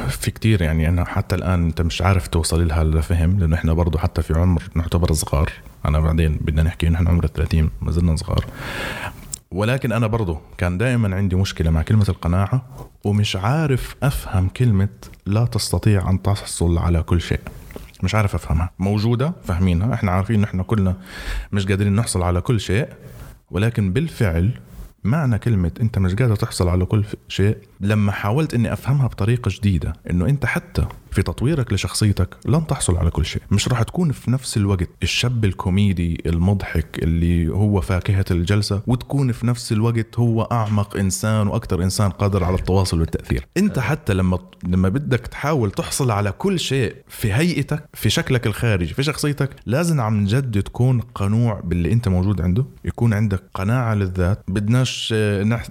B: في كتير يعني أنا حتى الآن أنت مش عارف توصل لها لفهم لأنه إحنا برضه حتى في عمر نعتبر صغار. أنا بعدين بدنا نحكي نحن عمر 30 ما زلنا صغار. ولكن أنا برضه كان دائما عندي مشكلة مع كلمة القناعة ومش عارف أفهم كلمة لا تستطيع أن تحصل على كل شيء. مش عارف أفهمها. موجودة فاهمينها. إحنا عارفين انه إحنا كلنا مش قادرين نحصل على كل شيء ولكن بالفعل معنى كلمة أنت مش قادر تحصل على كل شيء لما حاولت أني أفهمها بطريقة جديدة أنه أنت حتى في تطويرك لشخصيتك لن تحصل على كل شيء. مش راح تكون في نفس الوقت الشاب الكوميدي المضحك اللي هو فاكهة الجلسة وتكون في نفس الوقت هو أعمق إنسان وأكثر إنسان قادر على التواصل والتأثير. أنت حتى لما لما بدك تحاول تحصل على كل شيء في هيئتك في شكلك الخارجي في شخصيتك لازم عن جد تكون قنوع باللي أنت موجود عنده يكون عندك قناعة للذات بدناش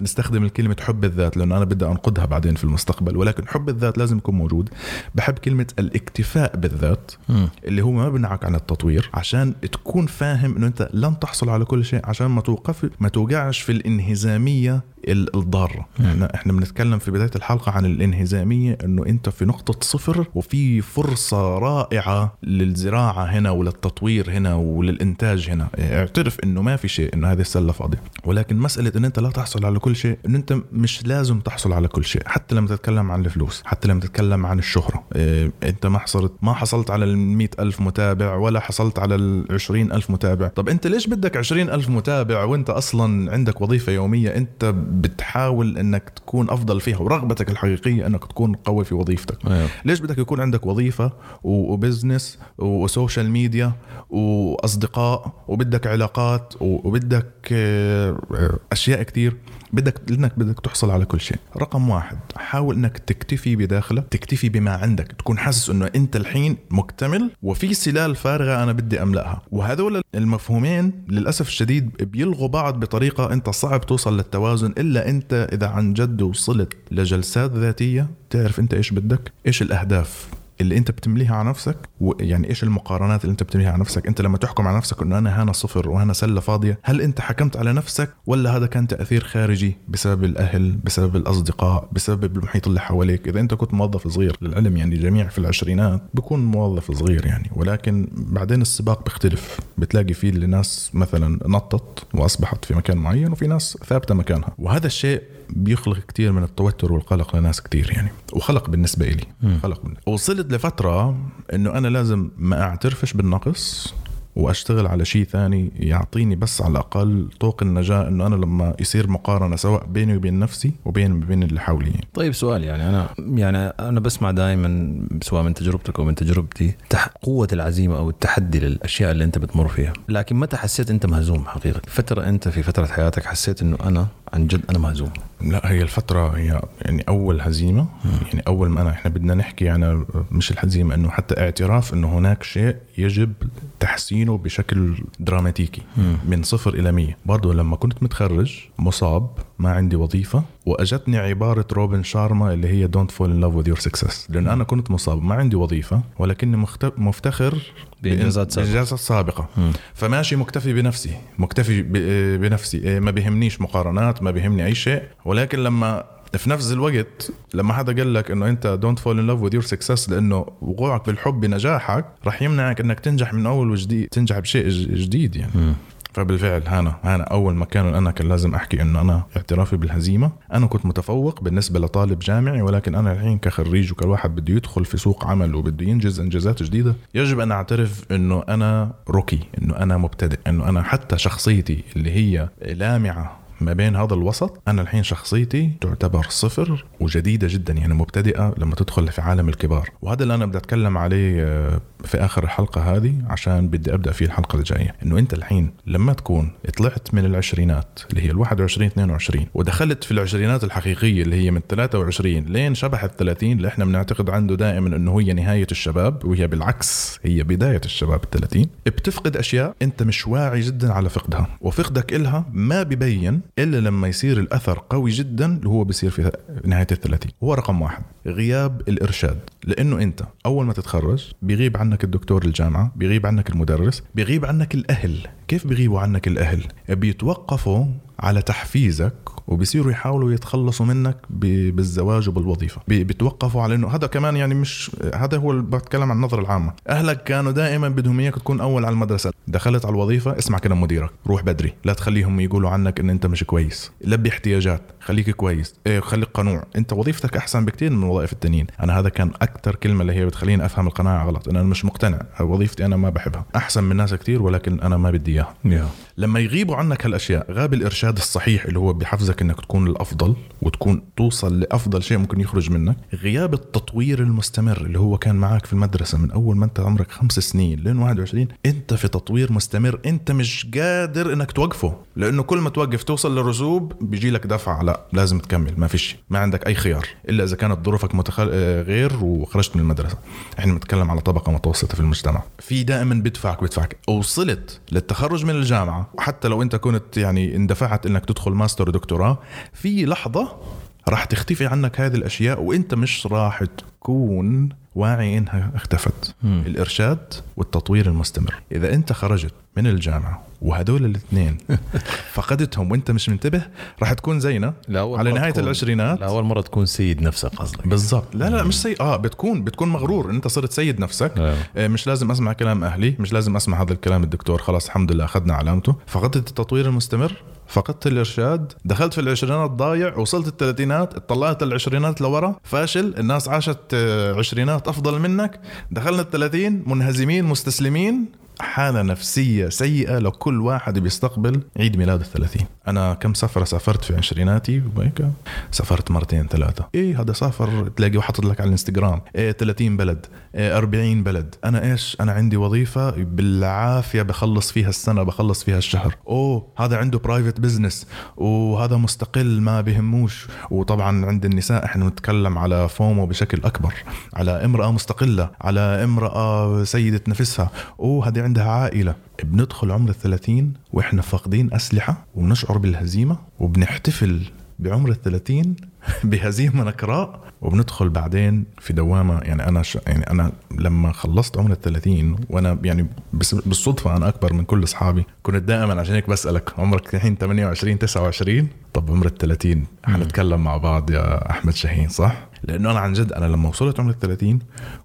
B: نستخدم الكلمة حب الذات؟ لأنه أنا بدي أنقدها بعدين في المستقبل. ولكن حب الذات لازم يكون موجود. بحب كلمة الاكتفاء بالذات م. اللي هو ما بنعك عن التطوير عشان تكون فاهم إنه أنت لن تحصل على كل شيء عشان ما توقف ما توقعش في الانهزامية الضاره يعني إحنا بنتكلم في بداية الحلقة عن الانهزامية إنه أنت في نقطة صفر وفي فرصة رائعة للزراعة هنا وللتطوير هنا وللإنتاج هنا. اعترف إنه ما في شيء إنه هذه السلة فاضية. ولكن مسألة إن أنت لا تحصل على كل شيء إنه أنت مش لازم تحصل على كل شيء حتى لما تتكلم عن الفلوس حتى لما تتكلم عن الشهرة. إيه أنت ما حصلت ما حصلت على ال ألف متابع ولا حصلت على ال ألف متابع. طب أنت ليش بدك عشرين ألف متابع وأنت أصلا عندك وظيفة يومية؟ أنت بتحاول إنك تكون أفضل فيها ورغبتك الحقيقية إنك تكون قوي في وظيفتك.
A: أيوه.
B: ليش بدك يكون عندك وظيفة و business و social media وأصدقاء وبدك علاقات وبدك آه، أشياء كتير بدك لأنك بدك تحصل على كل شيء. رقم واحد حاول إنك تكتفي بداخلك تكتفي بما عندك تكون حاسس إنه أنت الحين مكتمل وفي سلال فارغة أنا بدي أملأها. وهذول المفهومين للأسف الشديد بيلغوا بعض بطريقة أنت صعب توصل للتوازن إلا أنت إذا عن جد وصلت لجلسات ذاتية تعرف أنت إيش بدك إيش الأهداف. اللي انت بتمليها على نفسك ويعني إيش المقارنات اللي انت بتمليها على نفسك؟ انت لما تحكم على نفسك انه أنا هنا صفر وأنا سلة فاضية هل انت حكمت على نفسك ولا هذا كان تأثير خارجي بسبب الأهل بسبب الأصدقاء بسبب المحيط اللي حواليك؟ إذا انت كنت موظف صغير للعلم يعني جميع في العشرينات بيكون موظف صغير يعني ولكن بعدين السباق بيختلف. بتلاقي فيه اللي ناس مثلا نطت وأصبحت في مكان معين وفي ناس ثابتة مكانها. وهذا الشيء بيخلق كتير من التوتر والقلق لناس كتير يعني. وخلق بالنسبة إلي. خلق بالنسبة. وصلت لفترة إنه أنا لازم ما أعترفش بالنقص. وأشتغل على شيء ثاني يعطيني بس على الأقل طوق النجاة إنه أنا لما يصير مقارنة سواء بيني وبين نفسي وبين وبين اللي حولي.
A: طيب سؤال يعني أنا يعني أنا بسمع دائما سواء من تجربتك أو من تجربتي قوة العزيمة أو التحدي للأشياء اللي أنت بتمر فيها. لكن متى حسيت أنت مهزوم حقيقة؟ فترة أنت في فترة حياتك حسيت إنه أنا عن جد أنا مهزوم؟
B: لا هي الفترة هي يعني أول هزيمة. يعني أول ما أنا إحنا بدنا نحكي عن مش الهزيمة إنه حتى اعتراف إنه هناك شيء يجب تحسينه بشكل دراماتيكي من صفر إلى مية. برضو لما كنت متخرج مصاب ما عندي وظيفة وأجتني عبارة روبن شارما اللي هي don't fall in love with your success. لأن أنا كنت مصاب ما عندي وظيفة ولكني مخت- مفتخر
A: بإنجازات سابقة.
B: بإنجازات سابقة. فماشي مكتفي بنفسي. مكتفي ب- بنفسي. إيه، ما بيهمنيش مقارنات ما بيهمني أي شيء. ولكن لما في نفس الوقت لما حدا قال لك إنه أنت don't fall in love with your success لأنه وقوعك بالحب بنجاحك رح يمنعك إنك تنجح من أول وجديد تنجح بشيء جديد يعني. فبالفعل هانا هانا أول مكان أنا كان لازم أحكي إنه أنا اعترافي بالهزيمة. أنا كنت متفوق بالنسبة لطالب جامعي ولكن أنا الحين كخريج وكواحد بده يدخل في سوق عمل وبده ينجز إنجازات جديدة يجب أن أعترف إنه أنا rookie إنه أنا مبتدئ إنه أنا حتى شخصيتي اللي هي لامعة ما بين هذا الوسط أنا الحين شخصيتي تعتبر صفر وجديدة جدا يعني مبتدئة لما تدخل في عالم الكبار. وهذا اللي أنا بدي أتكلم عليه آه، في آخر الحلقة هذه عشان بدي أبدأ فيه الحلقة الجاية. إنه أنت الحين لما تكون طلعت من العشرينات اللي هي ال 21 22 ودخلت في العشرينات الحقيقية اللي هي من 23 لين شبح ال 30 اللي إحنا بنعتقد عنده دائما إنه هي نهاية الشباب وهي بالعكس هي بداية الشباب ال 30 بتفقد أشياء أنت مش واعي جدا على فقدها وفقدك إلها ما ببين إلا لما يصير الأثر قوي جدا اللي هو بيصير في نهاية ال 30 هو رقم واحد. غياب الإرشاد. لأنه أنت أول ما تتخرج بيغيب عنك الدكتور الجامعة بيغيب عنك المدرس بيغيب عنك الأهل. كيف بيغيبوا عنك الأهل؟ بيتوقفوا على تحفيزك وبيصيروا يحاولوا يتخلصوا منك ب- بالزواج وبالوظيفة. بي- بيتوقفوا على إنه هذا كمان يعني مش هذا هو اللي بتكلم عن النظرة العامة. أهلك كانوا دائما بدهم إياك تكون أول على المدرسة. دخلت على الوظيفة اسمع كلام مديرك روح بدري لا تخليهم يقولوا عنك إن أنت مش كويس. لبي احتياجات خليك كويس إيه خليك قنوع. أنت وظيفتك أحسن بكتير من الوظائف التانيين. أنا هذا كان أكثر كلمة اللي هي بتخليني أفهم القناعة غلط إن أنا مش مقتنع. وظيفتي أنا ما بحبها. أحسن من ناس كتير ولكن أنا ما بدي إياها.
A: يا.
B: لما يغيبوا عنك هالأشياء غاب الإرشاد. الصحيح اللي هو بيحفزك إنك تكون الأفضل وتكون توصل لأفضل شيء ممكن يخرج منك غياب التطوير المستمر اللي هو كان معك في المدرسة من أول ما أنت عمرك خمس سنين لين 21 أنت في تطوير مستمر أنت مش قادر إنك توقفه لأنه كل ما توقف توصل للرسوب بيجي لك دفعة لا لازم تكمل ما فيش ما عندك أي خيار إلا إذا كانت ظروفك متخل... آه، غير وخرجت من المدرسة. إحنا بنتكلم على طبقة متوسطة في المجتمع. في دائما بدفعك بدفعك وصلت للتخرج من الجامعة وحتى لو أنت كنت يعني اندفعت إنك تدخل ماستر ودكتوراه في لحظة راح تختفي عنك هذه الأشياء وإنت مش راح تكون واعي إنها اختفت.
A: مم.
B: الإرشاد والتطوير المستمر. إذا إنت خرجت من الجامعة وهدول الاثنين فقدتهم وانت مش منتبه راح تكون زينا
A: لأول
B: على نهاية
A: تكون-
B: العشرينات.
A: لاول مرة تكون سيد نفسك قصدك.
B: بالضبط. لا لا مش سيء آه بتكون بتكون مغرور أنت صرت سيد نفسك.
A: أيوة.
B: آه، مش لازم أسمع كلام أهلي مش لازم أسمع هذا الكلام الدكتور. خلاص الحمد لله أخذنا علامته. فقدت التطوير المستمر فقدت الإرشاد دخلت في العشرينات ضايع وصلت الثلاثينات اطلعت العشرينات لورا. فاشل الناس عاشت آه، عشرينات أفضل منك. دخلنا الثلاثين منهزمين مستسلمين. حالة نفسية سيئة لكل واحد بيستقبل عيد ميلاد الثلاثين. أنا كم سفرة سافرت في عشريناتي؟ وهيك سافرت مرتين ثلاثة. إيه هذا سافر؟ تلاقيه حاطط لك على الانستغرام. إيه 30 بلد. إيه 40 بلد. أنا إيش؟ أنا عندي وظيفة بالعافية بخلص فيها السنة بخلص فيها الشهر. أوه هذا عنده private business وهذا مستقل ما بهموش. وطبعا عند النساء إحنا نتكلم على فومو بشكل أكبر. على امرأة مستقلة على امرأة سيدة نفسها. أوه هذه عندها عائلة بندخل عمر الثلاثين وإحنا فاقدين أسلحة وبنشعر بالهزيمة وبنحتفل بعمر الثلاثين بهزيمة نكراء وبندخل بعدين في دوامة. يعني أنا ش... يعني أنا لما خلصت عمر الثلاثين وأنا يعني بس... بالصدفة أنا أكبر من كل أصحابي كنت دائما عشان هيك بسألك عمرك الحين 28 29 طب عمر ال 30 حنتكلم مع بعض يا أحمد شاهين صح؟ لأنه أنا عن جد أنا لما وصلت عمر ال 30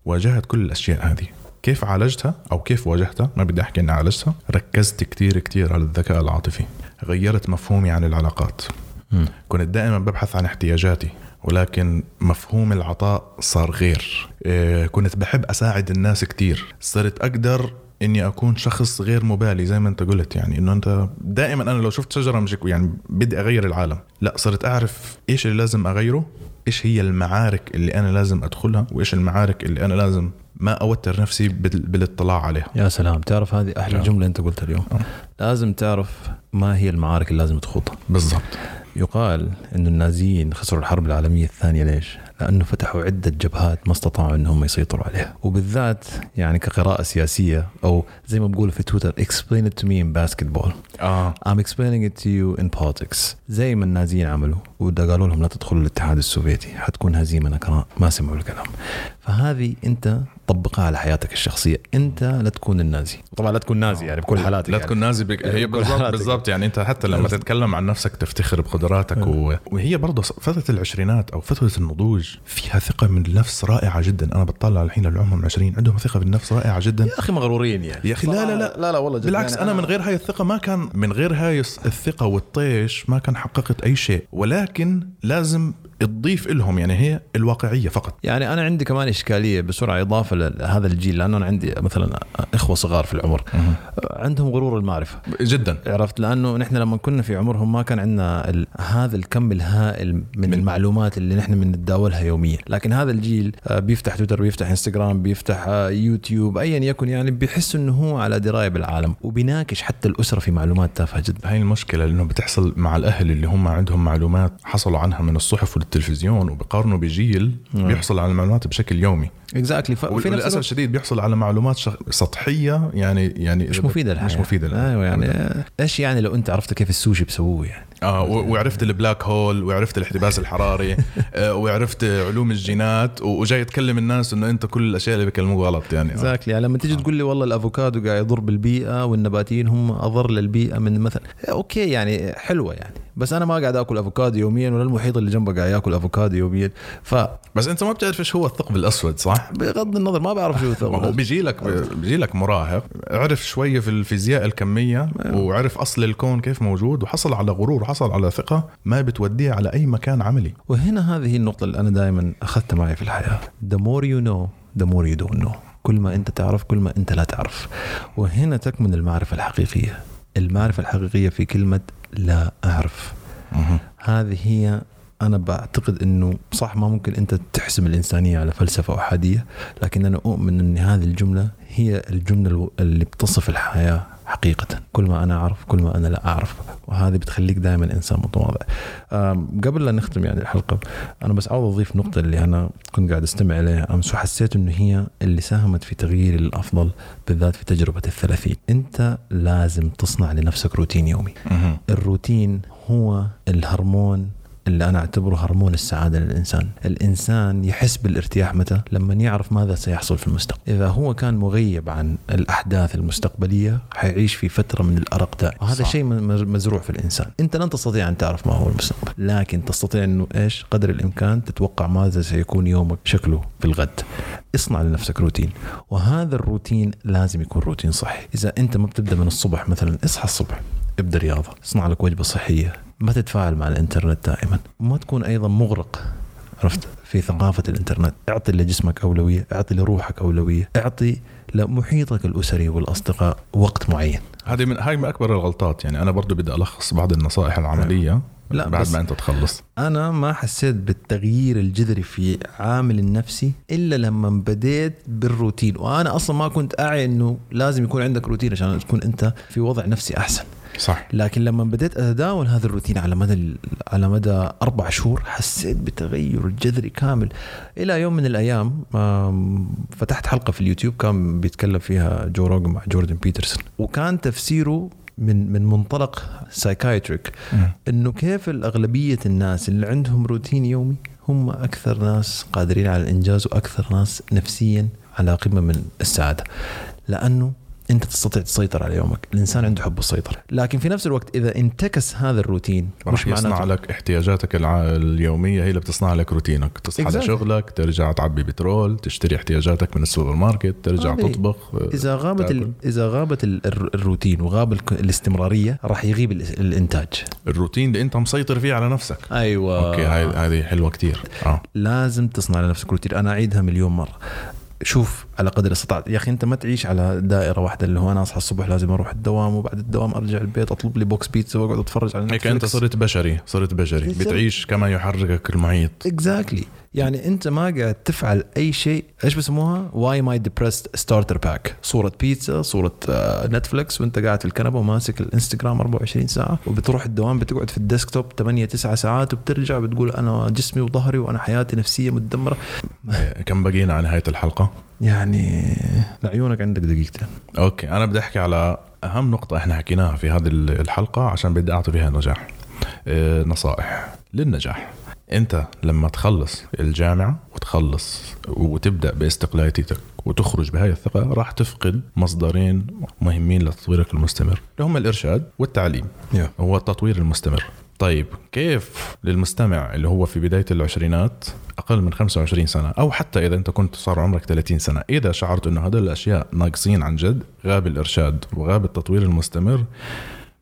B: واجهت كل الأشياء هذه. كيف عالجتها أو كيف واجهتها؟ ما بدي أحكي إني عالجتها. ركزت كتير كتير على الذكاء العاطفي. غيرت مفهومي عن العلاقات. م. كنت دائما ببحث عن احتياجاتي ولكن مفهوم العطاء صار غير. إيه كنت بحب أساعد الناس كتير. صرت أقدر إني أكون شخص غير مبالي زي ما أنت قلت يعني إنه أنت دائما أنا لو شفت شجرة مش يعني بدي أغير العالم لا صرت أعرف إيش اللي لازم أغيره إيش هي المعارك اللي أنا لازم أدخلها وإيش المعارك اللي أنا لازم ما أوتر نفسي بالاطلاع عليها
A: يا سلام تعرف هذه أحلى أوه. جملة أنت قلتها اليوم أوه. لازم تعرف ما هي المعارك اللي لازم تخوضها
B: بالضبط
A: يقال أن النازيين خسروا الحرب العالمية الثانية ليش؟ لأنه فتحوا عدة جبهات ما استطاعوا أنهم يسيطروا عليها. وبالذات يعني كقراءة سياسية أو زي ما بقولوا في تويتر explain it to me in basketball.
B: آه.
A: I'm explaining it to you in politics. زي ما النازيين عملوا وده قالوا لهم لا تدخلوا الاتحاد السوفيتي حتكون هزيمة نكراء. ما سمعوا الكلام. فهذه أنت طبقها على حياتك الشخصية. أنت لا تكون النازي. طبعا لا تكون نازي يعني بكل حالاتك
B: لا
A: يعني.
B: تكون نازي بك... هي بالضبط بالضبط يعني أنت حتى لما تتكلم عن نفسك تفتخر بقدراتك و... وهي برضه فترة العشرينات أو فترة النضوج فيها ثقة من النفس رائعة جدا. أنا بطلع الحين اللي عمرهم 20 عندهم ثقة بالنفس رائعة جدا.
A: يا أخي مغرورين يعني.
B: يا أخي لا لا لا.
A: لا لا والله جد
B: بالعكس يعني أنا من غير هاي الثقة ما كان من غير هاي الثقة والطيش ما كان حققت أي شيء. ولكن لازم تضيف لهم يعني هي الواقعية فقط.
A: يعني أنا عندي كمان إشكالية بسرعة إضافة لهذا الجيل لأنه أنا عندي مثلا إخوة صغار في العمر. عندهم غرور المعرفة.
B: جدا.
A: عرفت؟ لأنه نحن لما كنا في عمرهم ما كان عندنا ال... هذا الكم الهائل من, من المعلومات اللي نحن بنتداولها يوميا. لكن هذا الجيل آه، بيفتح تويتر بيفتح إنستغرام بيفتح آه، يوتيوب ايا يكن يعني بيحس إنه هو على دراية بالعالم وبيناقش حتى الأسرة في معلومات تافهة جدا.
B: هاي المشكلة لأنه بتحصل مع الأهل اللي هم عندهم معلومات حصلوا عنها من الصحف التلفزيون وبقارنوا بجيل نعم. بيحصل على المعلومات بشكل يومي
A: exactly
B: exactly. وللأسف الشديد بيحصل على معلومات شخ... سطحية يعني يعني
A: مش مفيدة للحياه
B: مش مفيدة للحياه
A: أيوه يعني إيش يعني لو أنت عرفت كيف السوشي بسووه يعني؟
B: آه وعرفت ال black hole وعرفت الاحتباس الحراري آه وعرفت علوم الجينات وجاي تكلم الناس إنه أنت كل الأشياء اللي بيكلموك غلط يعني.
A: exactly يعني لما تيجي تقول لي والله الأفوكادو قاعد يضر بالبيئة والنباتيين هم أضر للبيئة من مثلا okay يعني حلوة يعني. بس أنا ما قاعد آكل أفوكادو يوميا ولا المحيط اللي جنبه قاعد ياكل أفوكادو يوميا. ف
B: بس أنت ما بتعرف إيش هو الثقب الأسود صح؟
A: بغض النظر ما بعرف شو هو الثقب
B: الاسود بيجي لك بيجي لك مراهق. عرف شوية في الفيزياء الكمية وعرف أصل الكون كيف موجود وحصل على غرور وحصل على ثقة ما بتوديه على أي مكان عملي.
A: وهنا هذه النقطة اللي أنا دائما أخذتها معي في الحياة. The more you know the more you don't know. كل ما أنت تعرف كل ما أنت لا تعرف. وهنا تكمن المعرفة الحقيقية. المعرفة الحقيقية في كلمة لا أعرف. هذه هي أنا بعتقد إنه صح ما ممكن أنت تحسم الإنسانية على فلسفة أحادية لكن أنا أؤمن إن هذه الجملة هي الجملة اللي بتصف الحياة حقيقة. كل ما أنا أعرف كل ما أنا لا أعرف. وهذه بتخليك دائما إنسان متواضع. قبل لا نختم يعني الحلقة أنا بس عاوز أضيف نقطة اللي أنا كنت قاعد أستمع إليها. أمس وحسيت إنه هي اللي ساهمت في تغييري للأفضل بالذات في تجربة الثلاثين. أنت لازم تصنع لنفسك روتين يومي. الروتين هو الهرمون اللي أنا أعتبره هرمون السعادة للإنسان، الإنسان يحس بالارتياح متى؟ لما يعرف ماذا سيحصل في المستقبل، إذا هو كان مغيب عن الأحداث المستقبلية حيعيش في فترة من الارق دائم، وهذا شيء مزروع في الإنسان، أنت لن تستطيع أن تعرف ما هو المستقبل، لكن تستطيع أنه إيش؟ قدر الإمكان تتوقع ماذا سيكون يومك شكله في الغد. اصنع لنفسك روتين، وهذا الروتين لازم يكون روتين صحي، إذا أنت ما بتبدأ من الصبح مثلا اصحى الصبح ابدأ رياضة، اصنع لك وجبة صحية، ما تتفاعل مع الإنترنت دائما. وما تكون أيضا مغرق عرفت؟ في ثقافة الإنترنت. اعطي لجسمك أولوية اعطي لروحك أولوية اعطي لمحيطك الأسري والأصدقاء وقت معين.
B: هذه من هاي من أكبر الغلطات. يعني أنا برضو بدي ألخص بعض النصائح العملية
A: لا،
B: بعد ما أنت تخلص.
A: أنا ما حسيت بالتغيير الجذري في عامل النفسي إلا لما بديت بالروتين. وأنا أصلا ما كنت أعي إنه لازم يكون عندك روتين عشان تكون أنت في وضع نفسي أحسن.
B: صح.
A: لكن لما بديت أتداول هذا الروتين على مدى على مدى أربع شهور حسيت بتغير جذري كامل. إلى يوم من الأيام فتحت حلقة في اليوتيوب كان بيتكلم فيها جو روجن مع جوردن بيترسون. وكان تفسيره من من منطلق psychiatric إنه كيف الأغلبية الناس اللي عندهم روتين يومي هم أكثر ناس قادرين على الإنجاز وأكثر ناس نفسيا على قمة من السعادة. لأنه أنت تستطيع تسيطر على يومك. الإنسان عنده حب السيطرة. لكن في نفس الوقت إذا انتكس هذا الروتين
B: رح يصنع لك احتياجاتك. اليومية هي اللي بتصنع لك روتينك. تصحى
A: Exactly.
B: لشغلك ترجع تعبي بترول تشتري احتياجاتك من السوبر ماركت ترجع
A: هذه-
B: تطبخ
A: إذا غابت ال... إذا غابت ال... الر- الروتين وغاب ال... الاستمرارية راح يغيب ال... الإنتاج.
B: الروتين اللي أنت مسيطر فيه على نفسك.
A: أيوه.
B: okay هاي هذه حلوة كتير. آه.
A: لازم تصنع لنفسك روتين. أنا أعيدها مليون مرة. شوف على قدر استطاعت يا أخي أنت ما تعيش على دائرة واحدة اللي هو أنا أصحى الصبح لازم أروح الدوام وبعد الدوام أرجع البيت أطلب لي box بيتزا وأقعد أتفرج على
B: هيك أنت صرت بشري صرت بشري. بتعيش كما يحركك المحيط.
A: exactly يعني أنت ما قاعد تفعل أي شيء. إيش بسموها؟ why am I depressed starter pack صورة بيتزا صورة آه، نتفلكس وأنت قاعد في الكنبة وماسك الإنستغرام 24 ساعة وبتروح الدوام بتقعد في ال desktop 8 9 ساعات وبترجع بتقول أنا جسمي وظهري وأنا حياتي نفسية متدمره
B: كم بقينا على نهاية الحلقة؟
A: يعني لعيونك عندك دقيقتين.
B: أوكي أنا بدي أحكي على أهم نقطة إحنا حكيناها في هذه الحلقة عشان بدي أعطي فيها نجاح. إيه، نصائح للنجاح. أنت لما تخلص الجامعة وتخلص وتبدأ باستقلاليتك وتخرج بهاي الثقة راح تفقد مصدرين مهمين لتطويرك المستمر. اللي هم الإرشاد والتعليم. هو التطوير المستمر. طيب كيف للمستمع اللي هو في بداية العشرينات أقل من 25 سنة أو حتى إذا أنت كنت صار عمرك 30 سنة إذا شعرت أنه هدول الأشياء ناقصين عن جد غاب الإرشاد وغاب التطوير المستمر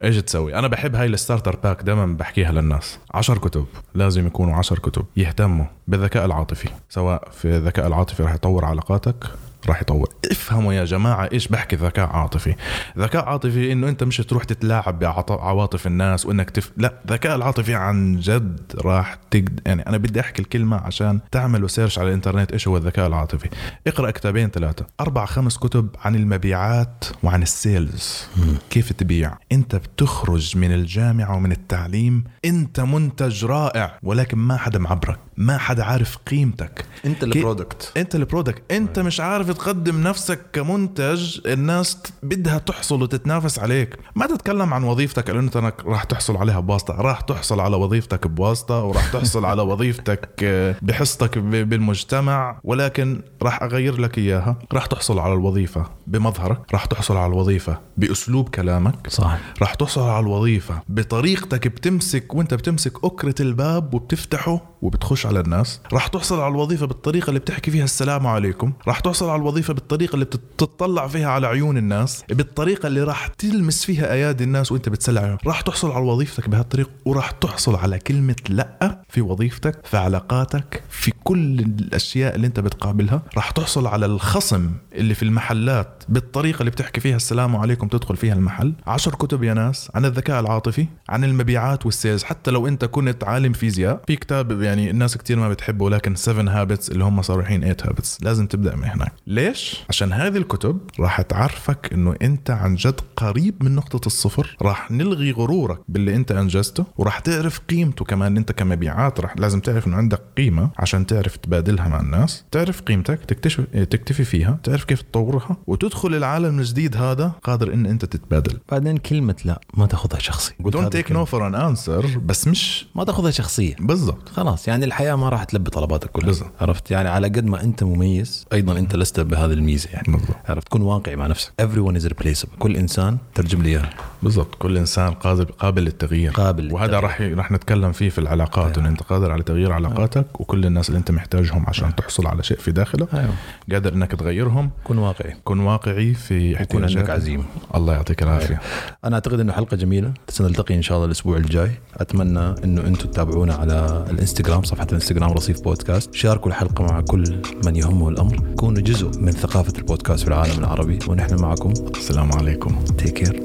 B: إيش تسوي؟ أنا بحب هاي ال starter pack دائما بحكيها للناس، عشر كتب لازم يكونوا عشر كتب يهتموا بالذكاء العاطفي، سواء في الذكاء العاطفي راح يطور علاقاتك راح يطور. افهموا يا جماعة إيش بحكي ذكاء عاطفي. ذكاء عاطفي إنه أنت مش تروح تتلاعب بعواطف الناس وإنك تف... لا الذكاء العاطفي عن جد راح تقد... يعني أنا بدي أحكي الكلمة عشان تعملوا search على الإنترنت إيش هو الذكاء العاطفي. اقرأ كتابين ثلاثة أربع خمس كتب عن المبيعات وعن ال sales. كيف تبيع؟ أنت بتخرج من الجامعة ومن التعليم أنت منتج رائع ولكن ما حدا معبرك. ما حدا عارف قيمتك.
A: انت ال product.
B: انت ال product. انت مش عارف تقدم نفسك كمنتج الناس بدها تحصل وتتنافس عليك. ما تتكلم عن وظيفتك انت انك راح تحصل عليها بواسطة. راح تحصل على وظيفتك بواسطة وراح تحصل على وظيفتك آه، بحصتك بالمجتمع. ولكن راح أغير لك إياها. راح تحصل على الوظيفة بمظهرك. راح تحصل على الوظيفة بأسلوب كلامك.
A: صح.
B: راح تحصل على الوظيفة بطريقتك بتمسك وانت بتمسك أكرة الباب وبتفتحه وبتخش على الناس. راح تحصل على الوظيفة بالطريقة اللي بتحكي فيها السلام عليكم. راح تحصل على الوظيفة بالطريقة اللي بتطلع فيها على عيون الناس. بالطريقة اللي راح تلمس فيها أيادي الناس وأنت بتسلع. عليهم راح تحصل على وظيفتك بهالطريقة وراح تحصل على كلمة لأ. في وظيفتك في علاقاتك في كل الأشياء اللي أنت بتقابلها راح تحصل على الخصم اللي في المحلات بالطريقة اللي بتحكي فيها السلام عليكم تدخل فيها المحل. عشر كتب يا ناس عن الذكاء العاطفي عن المبيعات والسيلز. حتى لو أنت كنت عالم فيزياء في كتاب يعني الناس كتير ما بتحبه ولكن 7 هابتس اللي هم صارحين 8 هابتس لازم تبدأ من هناك. ليش؟ عشان هذه الكتب راح تعرفك إنه أنت عن جد قريب من نقطة الصفر. راح نلغي غرورك باللي أنت أنجزته وراح تعرف قيمته كمان أنت كمبيعات راح لازم تعرف إنه عندك قيمة عشان تعرف تبادلها مع الناس تعرف قيمتك تكتشف تكتفي فيها تعرف كيف تطورها وتدخل العالم الجديد هذا قادر إن أنت تتبادل.
A: بعدين كلمة لا ما تاخذها شخصي.
B: don't
A: take.
B: no for an answer بس مش
A: ما تاخذها شخصية.
B: بالضبط.
A: خلاص يعني الحياة ما راح تلبي طلباتك كلها.
B: بالضبط.
A: عرفت؟ يعني على قد ما أنت مميز أيضا أنت لست بهذه الميزة يعني.
B: بالضبط.
A: عرفت؟ تكون واقعي مع نفسك. Everyone is replaceable. كل إنسان ترجم لي اياها
B: بالضبط. كل إنسان قابل قابل للتغيير.
A: قابل
B: وهذا. راح راح نتكلم فيه في العلاقات. انه انت قادر على تغيير علاقاتك وكل الناس اللي انت محتاجهم عشان تحصل على شيء في داخلك
A: أيوه.
B: قادر انك تغيرهم.
A: كن واقعي.
B: كن واقعي في
A: وكون عندك. عزيمة.
B: الله يعطيك العافية.
A: أنا أعتقد إنه حلقة جميلة. سنلتقي إن شاء الله الأسبوع الجاي. أتمنى إنه أنتم تتابعونا على الإنستغرام صفحة الإنستغرام رصيف بودكاست. شاركوا الحلقة مع كل من يهمه الأمر. كونوا جزء من ثقافة البودكاست في العالم العربي ونحن معكم.
B: السلام عليكم.
A: تيك كير